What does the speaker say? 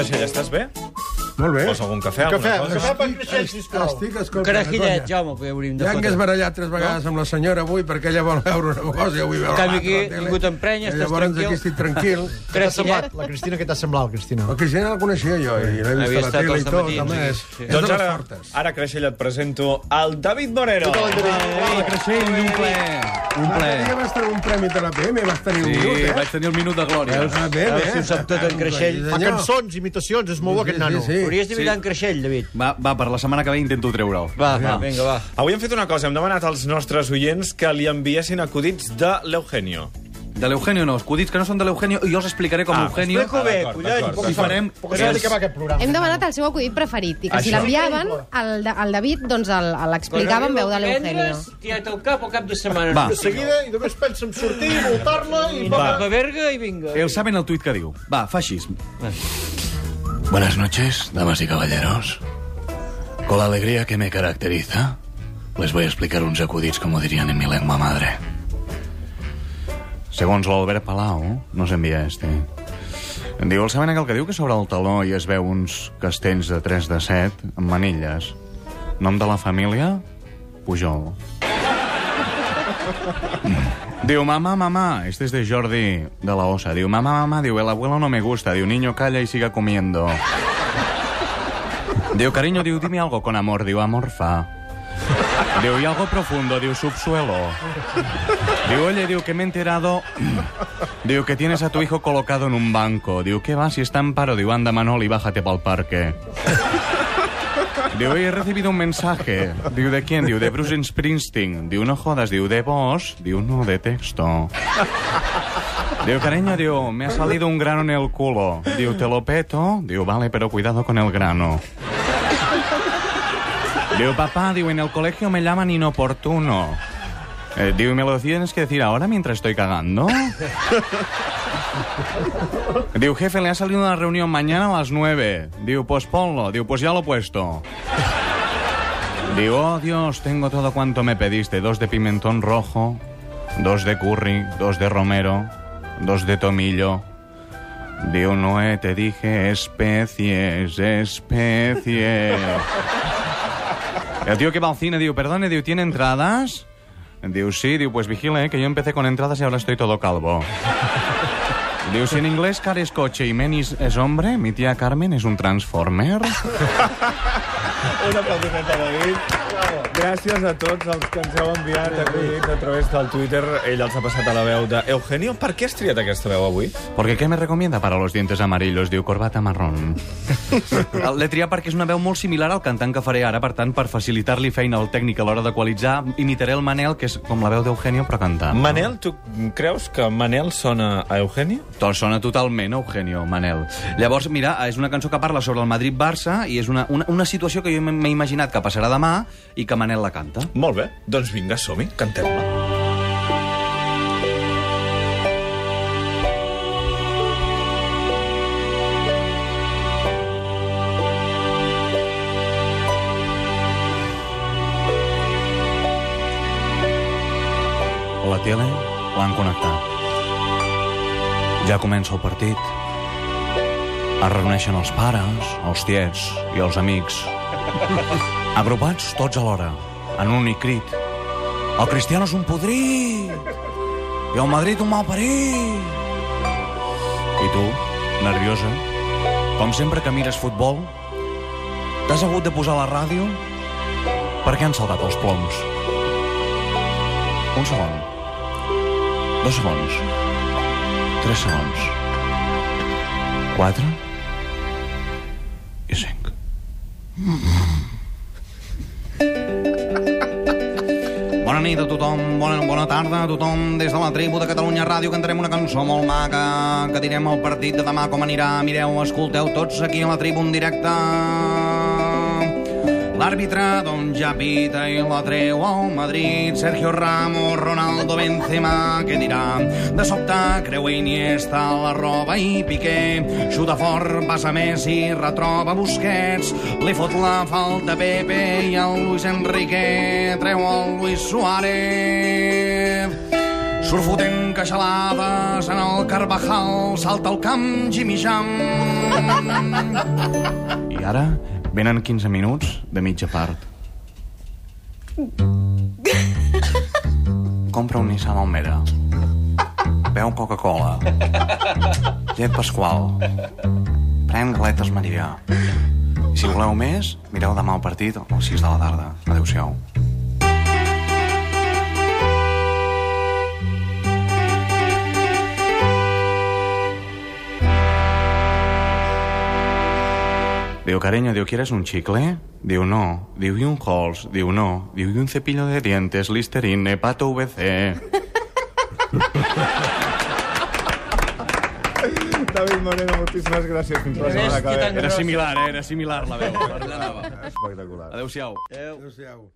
Creixell, estàs bé? Molt bé. Vols algun cafè? Cafè, alguna cosa? cafè per Creixell, sisplau. Estic escoltant. Carajillet. Jaume, que hauríem de Ja fotre. hagués barallat tres vegades amb la senyora avui perquè ella vol veure una cosa i avui veu En canvi, l'altra a la aquí, tele. vingut amb prenya, I estàs Llavors tranquil. aquí estic tranquil. Carajillet? La Cristina, què t'ha semblat, Cristina? La Cristina la coneixia jo i l'he vist Havia a la estat tele i tot. dematins Home, aquí, és, sí. és Doncs ara, fortes. ara, Creixell, et presento el David Moreno. Hola, Creixell, un ple. Un L'altre ple. dia vas tenir un premi de la PM, vas tenir un Sí, minut, eh? vaig tenir el minut de glòria. Bé, Veus bé. si ho sap tot en Creixell? Sí, Fa cançons, imitacions, és molt bo aquest Sí, nano. sí, sí. Hauries de mirar Sí. en Creixell, David. Va, va, per la setmana que ve intento treure'l. Va, va, vinga, va. Avui hem fet una cosa, hem demanat als nostres oients que li enviessin acudits de l'Eugenio. De l'Eugenio no, acudits que no són de l'Eugenio, i jo els explicaré com Ah, Eugenio... Explico bé, d'acord, collons. Si farem... Perquè és el que va aquest programa. Hem demanat el seu acudit preferit i que si Això. l'enviaven, el, el David doncs el- l'explicava en veu de l'Eugenio. Tirat al cap o cap de setmana. Va. De seguida, i només pensa en sortir, voltar-la i... I va. a verga i vinga. Ells saben el tuit que diu. Va, fa així. Buenas noches, damas y caballeros. Con la alegría que me caracteriza, les voy a explicar uns acudits como dirían en mi lengua madre. Segons l'Albert Palau, no s'envia este. Em diu, el saben aquell que diu que sobre el taló hi es veu uns castells de 3 de 7 amb manilles? Nom de la família? Pujol. Diu, mamá, mamá, este es de Jordi de la Osa. Diu, mamá, mamá, diu, el abuelo no me gusta. Diu, niño, calla y siga comiendo. Diu, cariño, diu, dime algo con amor. Diu, amor fa. Diu, y algo profundo. Diu, subsuelo. Diu, oye, diu, que me he enterado. Diu, que tienes a tu hijo colocado en un banco. Diu, ¿qué va? Si está en paro. Diu, anda, Manoli, bájate pa'l parque. Diu, he recibido un mensaje. Diu, ¿de quién? Diu, de Bruce Springsteen. Diu, no jodas. Diu, de voz. Diu, no, de texto. Diu, cariño, diu, me ha salido un grano en el culo. Diu, te lo peto. Diu, vale, pero cuidado con el grano. Diu, papá, diu, en el colegio me llaman inoportuno. Eh, diu, ¿me lo tienes que decir ahora mientras estoy cagando? Diu, jefe, le ha salido una reunión mañana a las 9. Diu, pues ponlo. Diu, pues ya lo he puesto. Diu, oh Dios, tengo todo cuanto me pediste. Dos de pimentón rojo, dos de curry, dos de romero, dos de tomillo. Diu, Noé, te dije especies, especies. El tío que va al cine, diu, perdone, diu, ¿tiene entradas? Diu, sí, diu, pues vigile, que yo empecé con entradas y ahora estoy todo calvo. Diu, si en inglés car es coche y menis es hombre, mi tía Carmen es un transformer. Un aplaudiment a David. Gràcies a tots els que ens heu enviat acudits a través del Twitter. Ell els ha passat a la veu de Eugenio. Per què has triat aquesta veu avui? Porque ¿qué me recomienda para los dientes amarillos? Diu, corbata marrón. L'he triat perquè és una veu molt similar al cantant que faré ara, per tant, per facilitar-li feina al tècnic a l'hora d'equalitzar, imitaré el Manel, que és com la veu d'Eugenio, però cantant. Manel, tu creus que Manel sona a Eugenio? Tot sona totalment Eugenio, Manel. Llavors, mira, és una cançó que parla sobre el Madrid-Barça i és una, una, una situació que jo m'he imaginat que passarà demà i que Manel la canta. Molt bé, doncs vinga, som-hi, cantem-la. La tele l'han connectat. Ja comença el partit. Es reuneixen els pares, els tiets i els amics. Agrupats tots alhora, en un únic crit. El Cristiano és un podrit! I el Madrid un malparit! I tu, nerviosa, com sempre que mires futbol, t'has hagut de posar la ràdio perquè han saltat els ploms. Un segon. Dos segons. Tres segons. Quatre. I cinc. Bona nit a tothom, bona, bona tarda a tothom. Des de la tribu de Catalunya Ràdio cantarem una cançó molt maca que direm el partit de demà com anirà. Mireu, escolteu tots aquí a la tribu en directe. L'àrbitre, doncs, ja pita i la treu al Madrid. Sergio Ramos, Ronaldo, Benzema, què dirà? De sobte creu Iniesta la roba i Piqué. Xuta fort, passa Messi, retroba Busquets. Li fot la falta Pepe i el Luis Enrique treu el Luis Suárez. Surt fotent queixalades en el Carvajal, salta al camp Jimmy Jam. I ara venen 15 minuts de mitja part. Compra un Nissan Almera. Beu Coca-Cola. Llet Pasqual. Pren galetes Maria. I si voleu més, mireu demà el partit a les 6 de la tarda. Adéu-siau. Diu, cariño, diu, ¿quieres un chicle? Diu, no. Diu, ¿y un Halls? Diu, no. Diu, ¿y un cepillo de dientes? Listerine, pato VC. David Moreno, moltíssimes gràcies. Fins la setmana que ve. Era similar, eh? Era similar la veu. Espectacular. Adéu-siau. Adéu-siau.